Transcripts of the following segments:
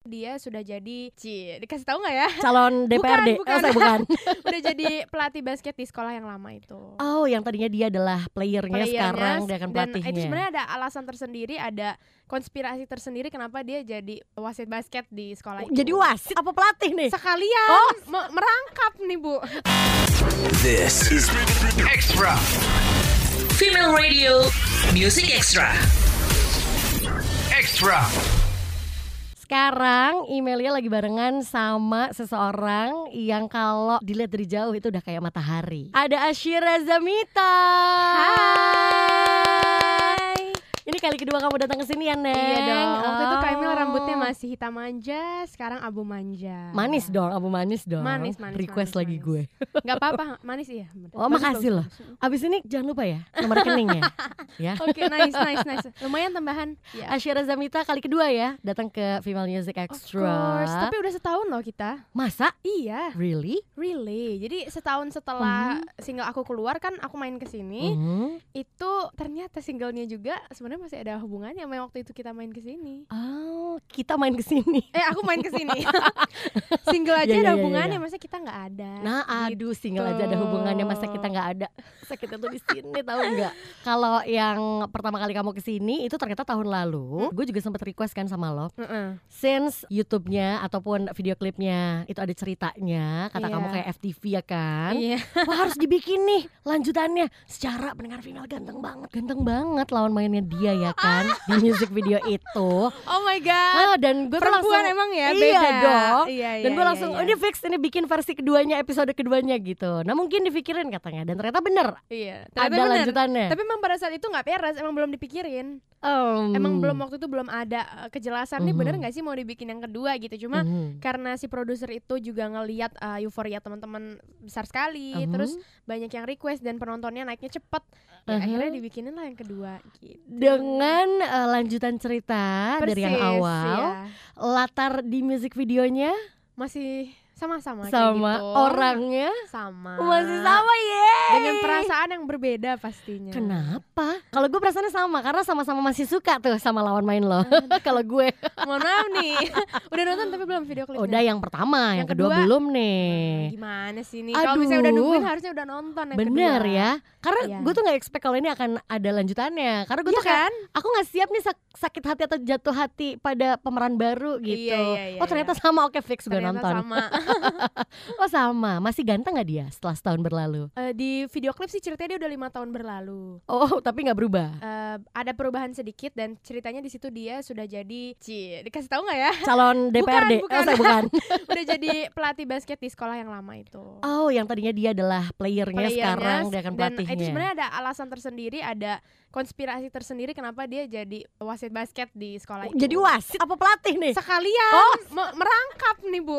dia sudah jadi Ci, dikasih tahu nggak ya? Calon DPRD. bukan. Oh, saya bukan. udah jadi pelatih basket di sekolah yang lama itu. Oh, yang tadinya dia adalah playernya, Playernya, sekarang dia akan dan itu sebenarnya ada alasan tersendiri, ada konspirasi tersendiri kenapa dia jadi wasit basket di sekolah itu. Jadi wasit apa pelatih nih? sekalian Oh. me- merangkap nih bu. This is Extra. Female Radio Music Extra. Extra. Sekarang emailnya lagi barengan sama seseorang yang kalau dilihat dari jauh itu udah kayak matahari. Ada Ashira Zamita. Hai. Ini kali kedua kamu datang ke sini ya, Neng. Iya dong. Waktu itu Kamil Oh. rambutnya masih hitam manja, sekarang abu manja. manis dong, abu manis dong. Manis, manis, Request manis, lagi manis. gue. Gak apa-apa, manis iya. Oh, Bagus, makasih loh. Abis ini jangan lupa ya nomor rekeningnya. ya. Oke, nice, nice, nice. Lumayan tambahan. Ya. Asyara Zamita kali kedua ya datang ke Female Music Of Extra. course, tapi udah setahun loh kita. Masa? Iya, Really? really. Jadi setahun setelah single aku keluar kan aku main ke sini, Mhm. itu ternyata singlenya juga sebenarnya masih ada hubungannya sama waktu itu kita main ke sini. Oh, kita main ke sini. Eh, aku main ke sini. Single aja iya, ada iya, hubungannya, iya. masa kita nggak ada. Nah, aduh, single aja ada hubungannya masa kita nggak ada. Masa kita tuh di sini tahu nggak? Kalau yang pertama kali kamu ke sini itu ternyata tahun lalu, gue juga sempat request kan sama lo. Heeh. Since YouTube-nya ataupun video klipnya itu ada ceritanya, kata Iya. kamu kayak FTV ya kan? Iya. Wah harus dibikin nih lanjutannya secara pendengar female ganteng banget ganteng banget lawan mainnya dia ya kan di music video itu Oh my god. ah, dan gue langsung emang ya iya beda. dong Iya, dan iya, gue iya, langsung iya. oh ini fix ini bikin versi keduanya episode keduanya gitu nah mungkin dipikirin katanya dan ternyata bener Iya. ada Ternyata bener. lanjutannya Tapi emang pada saat itu nggak beres, emang belum dipikirin. Em, Emang belum waktu itu belum ada uh, kejelasan nih Mhm. bener nggak sih mau dibikin yang kedua gitu. Cuma mhm. karena si produser itu juga ngeliat uh, euforia teman-teman besar sekali, Mhm. terus banyak yang request dan penontonnya naiknya cepet, ya Mhm. akhirnya dibikinin lah yang kedua. Gitu. dengan eh, lanjutan cerita dari yang Persis, awal iya. latar di music videonya masih sama-sama kayak sama gitu. orangnya sama masih sama ya dengan perasaan yang berbeda pastinya. Kenapa? Kalau gue perasaannya sama karena sama-sama masih suka tuh sama lawan main lo. Kalau gue Mohon maaf nih. Udah nonton tapi belum video klipnya. udah yang pertama, yang, Yang kedua, kedua, belum nih. Gimana sih nih? Kalau misalnya udah nungguin harusnya udah nonton yang Bener kedua. ya. Karena Iya. gue tuh nggak expect kalau ini akan ada lanjutannya. Karena gue Iya tuh kayak kan? aku nggak siap nih sak- sakit hati atau jatuh hati pada pemeran baru gitu. Iya, iya, iya, oh ternyata iya. sama oke fix gue nonton. sama. Oh sama, masih ganteng gak dia setelah setahun berlalu? Eh, di video klip sih ceritanya dia udah lima tahun berlalu. Oh tapi nggak berubah. Eh, ada perubahan sedikit dan ceritanya di situ dia sudah jadi Ci, dikasih tahu nggak ya? Calon DPRD? bukan. Oh saya bukan. udah jadi pelatih basket di sekolah yang lama itu. Oh yang tadinya dia adalah playernya, Playernya, sekarang dia akan dan pelatihnya. itu sebenarnya ada alasan tersendiri, ada konspirasi tersendiri kenapa dia jadi wasit basket di sekolah itu. Jadi wasit apa pelatih nih? sekalian Oh. me- merangkap nih bu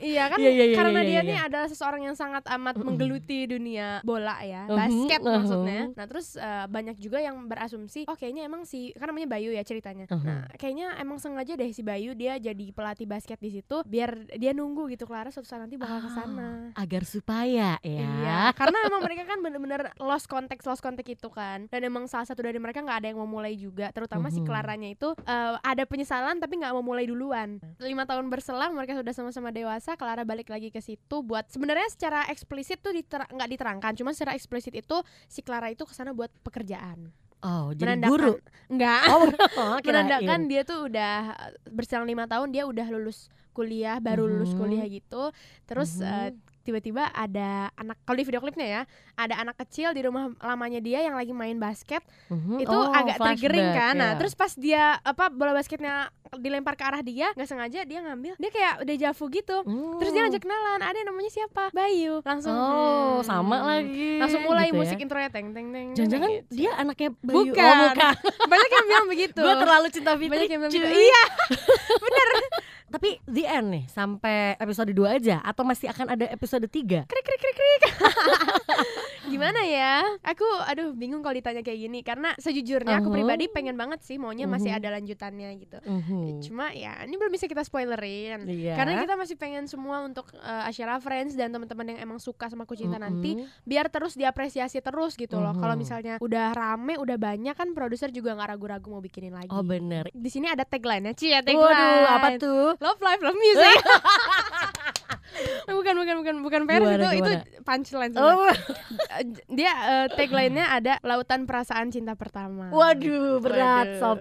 iya kan Iya, iya, iya, karena iya, dia iya. nih adalah seseorang yang sangat amat menggeluti dunia bola ya basket mhm. maksudnya nah terus eh, banyak juga yang berasumsi oh kayaknya emang si kan namanya Bayu ya ceritanya Mhm. nah kayaknya emang sengaja deh si Bayu dia jadi pelatih basket di situ biar dia nunggu gitu Clara suatu saat nanti bakal ke sana agar supaya ya. Iya, karena emang mereka kan bener-bener lost context lost context itu kan, dan emang salah satu dari mereka nggak ada yang mau mulai juga, terutama si. Claranya itu eh, ada penyesalan tapi nggak mau mulai duluan. Lima tahun berselang mereka sudah sama-sama dewasa, Clara balik lagi ke situ buat sebenarnya secara eksplisit tuh diter- nggak diterangkan, cuma secara eksplisit itu si Clara itu ke sana buat pekerjaan, Oh, jadi menandakan guru. nggak Oh, oh menandakan dia tuh udah berselang lima tahun dia udah lulus kuliah baru lulus Mhm. kuliah gitu terus Mhm. eh, tiba-tiba ada anak kalau di video klipnya ya ada anak kecil di rumah lamanya dia yang lagi main basket Mhm. itu Oh, agak triggering kan nah ya. terus pas dia apa bola basketnya dilempar ke arah dia nggak sengaja dia ngambil dia kayak udah jafu gitu terus dia ngajak kenalan ada namanya siapa Bayu langsung Oh, hmm, sama lagi. langsung mulai gitu ya. musik intronya teng teng teng Jangan-jangan gitu. dia anaknya Bayu. Bukan. Oh, bukan. banyak yang bilang begitu Gue terlalu cinta Fitri. banyak yang bilang cuy. gitu iya Tapi the end nih sampai episode 2 aja atau masih akan ada episode 3? krik krik krik krik gimana ya aku aduh bingung kalau ditanya kayak gini karena sejujurnya aku Uh-huh. pribadi pengen banget sih maunya masih Mhm. ada lanjutannya gitu Mhm. cuma ya ini belum bisa kita spoilerin Iya. karena kita masih pengen semua untuk uh, Asyara Friends dan teman-teman yang emang suka sama Ku Cinta nanti Mhm. biar terus diapresiasi terus gitu loh. Kalau Mhm. misalnya udah rame, udah banyak kan produser juga nggak ragu-ragu mau bikinin lagi. Oh bener. Di sini ada tagline-nya, Cie, tagline. Waduh, apa tuh? Love life, love music. bukan, bukan, bukan, bukan Paris Gimana, itu itu gimana? punchline. sebenarnya. Oh, Dia uh, tagline-nya ada lautan perasaan cinta pertama. waduh, berat Waduh. sob.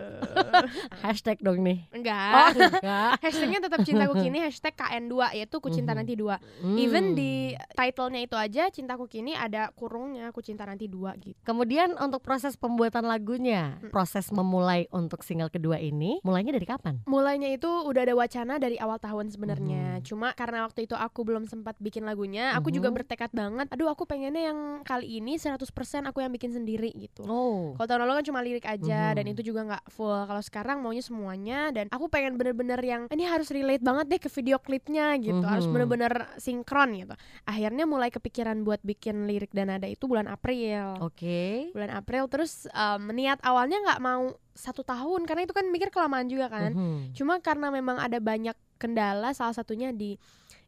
Hashtag dong nih. Enggak. Oh, enggak. Hashtagnya tetap cintaku kini hashtag KN2 yaitu ku cinta Mhm. nanti dua. Hmm. Even di title-nya itu aja cintaku kini ada kurungnya ku cinta nanti dua gitu. Kemudian untuk proses pembuatan lagunya, Hmm. proses memulai untuk single kedua ini, mulainya dari kapan? Mulainya itu udah ada wacana dari awal tahun sebenarnya. Mhm. Cuma karena waktu itu aku belum sempat bikin lagunya, aku juga Mhm. bertekad banget. Aduh, aku pengennya yang kali ini 100% aku yang bikin sendiri gitu. Oh. Kalau tahun lalu kan cuma lirik aja Mhm. dan itu juga nggak full. Kalau sekarang maunya semuanya dan aku pengen bener-bener yang ini harus relate banget deh ke video klipnya gitu. Harus Mhm. bener-bener sinkron gitu. Akhirnya mulai kepikiran buat bikin lirik dan nada itu bulan April. Oke. Bulan April terus em, niat awalnya nggak mau satu tahun karena itu kan mikir kelamaan juga kan. Mhm. Cuma karena memang ada banyak kendala salah satunya di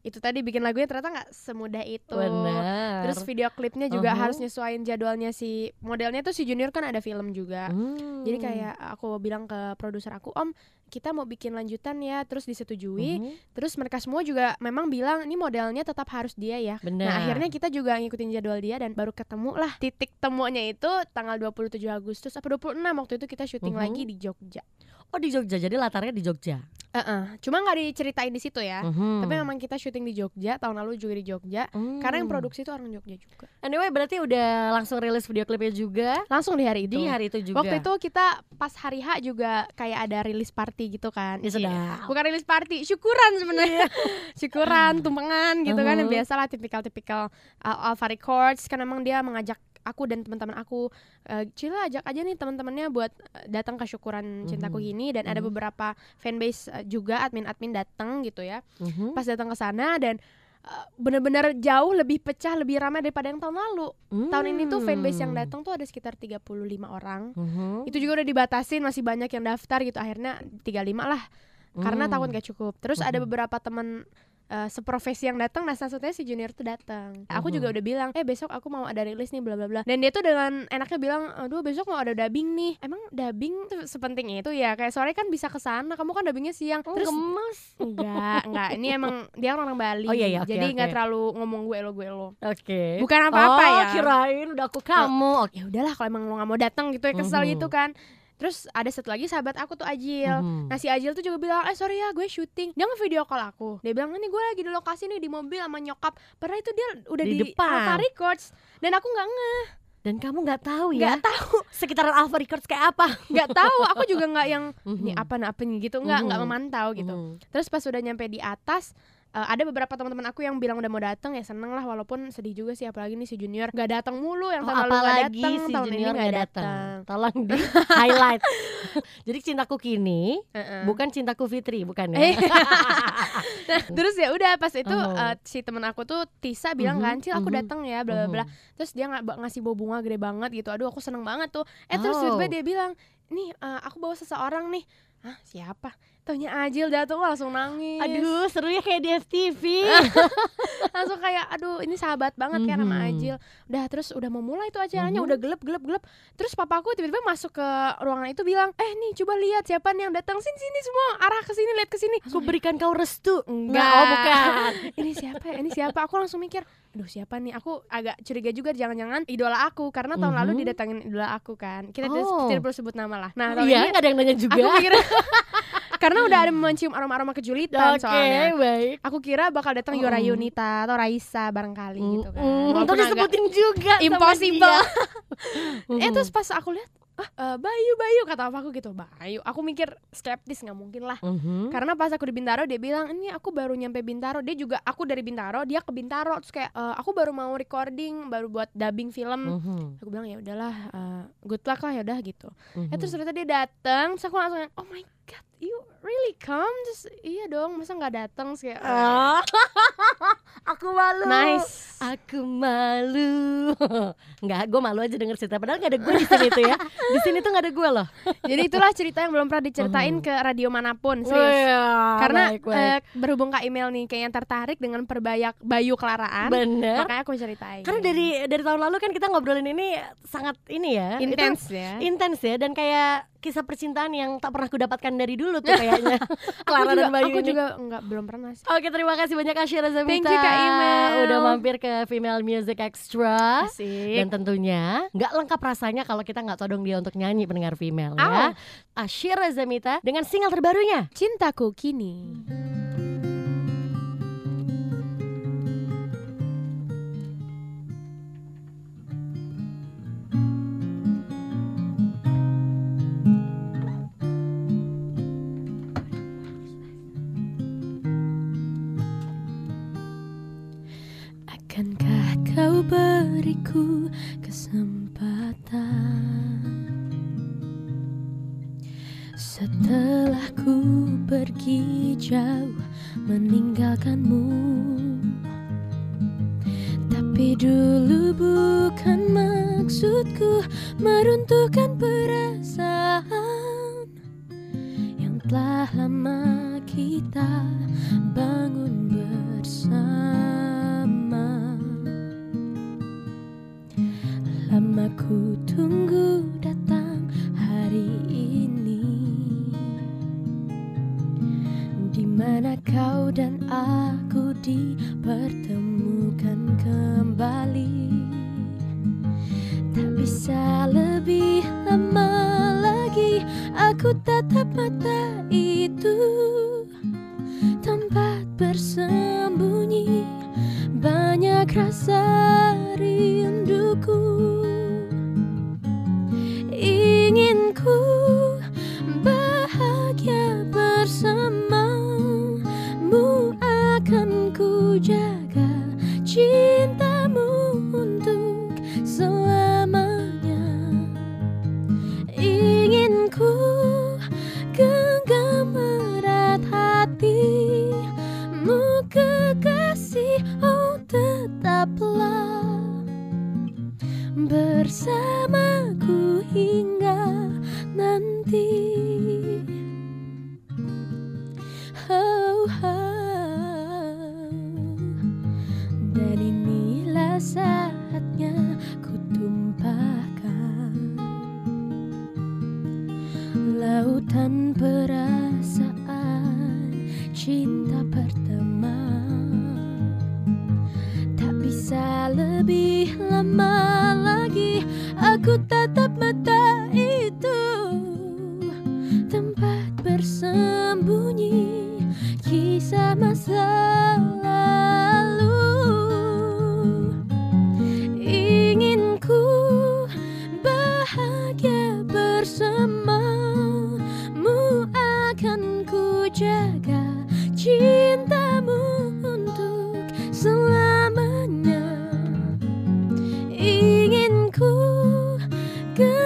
itu tadi bikin lagunya ternyata nggak semudah itu. Benar. Terus video klipnya juga Mhm. harus nyesuaiin jadwalnya si modelnya tuh si Junior kan ada film juga. Hmm. Jadi kayak aku bilang ke produser aku, "Om, kita mau bikin lanjutan ya." Terus disetujui. Mhm. Terus mereka semua juga memang bilang ini modelnya tetap harus dia ya. Benar. Nah, akhirnya kita juga ngikutin jadwal dia dan baru ketemu lah titik temunya itu tanggal 27 Agustus apa 26 waktu itu kita syuting Mhm. lagi di Jogja. Oh di Jogja, jadi latarnya di Jogja. Heeh. Cuma nggak diceritain di situ ya. Mhm. Tapi memang kita syuting di Jogja, tahun lalu juga di Jogja. Karena yang Hmm. produksi itu orang Jogja juga. Anyway, berarti udah langsung rilis video klipnya juga Langsung di hari itu. di hari itu juga. Waktu itu kita pas hari H juga kayak ada rilis party gitu kan. Ya, Iya. sedap. Bukan rilis party, syukuran sebenarnya. syukuran, tumpengan gitu kan yang Mhm. biasalah tipikal-tipikal uh, Alpha Records kan memang dia mengajak aku dan teman-teman aku eh, Cila ajak aja nih teman-temannya buat eh, datang ke syukuran cintaku Mhm. ini dan ada Mhm. beberapa fanbase eh, juga admin-admin datang gitu ya. Mhm. Pas datang ke sana dan bener-bener jauh lebih pecah, lebih ramai daripada yang tahun lalu. Tahun ini tuh fanbase yang Hmm. datang tuh ada sekitar 35 orang. Mhm. Itu juga udah dibatasin masih banyak yang daftar gitu. Akhirnya 35 lah karena Hmm. takut gak cukup. Terus ada Mhm. beberapa teman eh, seprofesi yang datang nah salah satunya si junior tuh datang. Aku juga Mhm. udah bilang, "Eh, besok aku mau ada rilis nih bla bla bla." Dan dia tuh dengan enaknya bilang, "Aduh, besok mau ada dubbing nih." Emang dubbing tuh sepenting itu ya? Kayak sore kan bisa ke sana. Kamu kan dubbingnya siang. Oh, Terus gemes. enggak, enggak. Ini emang dia orang Bali. Oh, iya, iya, Jadi nggak oke. terlalu ngomong gue lo gue lo. Oke. Bukan apa-apa oh, ya. kirain udah aku kamu. Oke. ya udahlah kalau emang lo nggak mau datang gitu ya kesel Mhm. gitu kan terus ada satu lagi sahabat aku tuh Ajil Mhm. nah si Ajil tuh juga bilang eh sorry ya gue syuting dia nge-video call aku dia bilang ini gue lagi di lokasi nih di mobil sama nyokap padahal itu dia udah Di di, depan. Alpha Records dan aku nggak nge Dan kamu nggak tahu nggak ya tahu sekitaran Alpha Records kayak apa? nggak tahu aku juga nggak yang ini Mhm. apa apa nih gitu nggak nggak Mhm. memantau gitu Mhm. terus pas udah nyampe di atas eh, ada beberapa teman-teman aku yang bilang udah mau datang ya seneng lah walaupun sedih juga sih apalagi nih si junior nggak datang mulu yang Oh, tahun lalu apalagi datang si tahun ini nggak datang. Tolong di highlight. Jadi cintaku kini Heeh. bukan cintaku Fitri, bukan Eh. ya? Nah, terus ya udah pas itu Oh. eh, si temen aku tuh Tisa bilang Mhm, kan, "Cil, aku mhm, datang ya, bla bla bla." Mhm. Terus dia nggak ngasih bawa bunga gede banget gitu. Aduh, aku seneng banget tuh. Eh terus Oh. tiba-tiba dia bilang, "Nih, eh, aku bawa seseorang nih." Hah, siapa? Taunya Ajil datang langsung nangis. Aduh, seru ya kayak di FTV. langsung kayak aduh ini sahabat banget kan sama Mhm. Ajil. Udah terus udah mau mulai tuh acaranya Mhm. udah gelap gelap gelap. Terus papaku tiba-tiba masuk ke ruangan itu bilang, "Eh nih coba lihat siapa nih yang datang sini sini semua arah ke sini lihat ke sini." Aku berikan kau restu. Enggak. Oh bukan. ini siapa ya? Ini siapa? Aku langsung mikir, aduh siapa nih? Aku agak curiga juga jangan-jangan idola aku karena tahun lalu Mhm. didatangin idola aku kan. Kita Oh. tidak perlu sebut nama lah. Nah, tahun Iya, ini nggak ada yang nanya juga. aku mikir karena udah ada mencium aroma-aroma kejulitan Oke, soalnya. baik. Aku kira bakal datang Yura Mm. Yunita atau Raisa barangkali gitu kan. Mm, Walaupun disebutin juga impossible. eh terus pas aku lihat, ah eh, Bayu Bayu kata aku gitu. Bayu. Aku mikir skeptis nggak mungkin lah. Mhm. Karena pas aku di Bintaro dia bilang ini aku baru nyampe Bintaro dia juga aku dari Bintaro dia ke Bintaro terus kayak "Eh, aku baru mau recording baru buat dubbing film Mhm. aku bilang ya udahlah eh, good luck lah ya udah gitu Mhm. eh terus ternyata dia datang terus aku langsung oh my god you really come terus iya dong masa nggak datang terus kayak Ah. Aku malu. Nice. Aku malu. Enggak, gue malu aja denger cerita. Padahal gak ada gue di sini tuh ya. Di sini tuh gak ada gue loh. Jadi itulah cerita yang belum pernah diceritain ke radio mana pun, serius. Karena Baik, baik. eh, berhubung Kak Email nih kayaknya tertarik dengan perbayak Bayu Kelaraan, bener. makanya aku ceritain. Karena dari dari tahun lalu kan kita ngobrolin ini sangat ini ya. intens ya. intens ya dan kayak kisah percintaan yang tak pernah kudapatkan dari dulu tuh kayaknya. Clara aku juga, dan Bayu aku ini. juga enggak belum pernah sih. Oke terima kasih banyak Asyira Zamita Thank you, Kak Imel. Udah mampir ke Female Music Extra Asik. Dan tentunya nggak lengkap rasanya kalau kita nggak todong dia untuk nyanyi pendengar female Au. ya Asyira Zamita dengan single terbarunya Cintaku kini. Akankah Tapi dulu bukan maksudku meruntuhkan perasaan Yang telah lama kita bangun bersama. Lama ku tunggu datang hari mana kau dan aku dipertemukan kembali? Tak bisa lebih lama lagi Aku tatap mata itu. Tempat bersembunyi Banyak rasa rinduku good.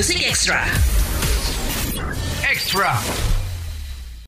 Music Extra. Extra.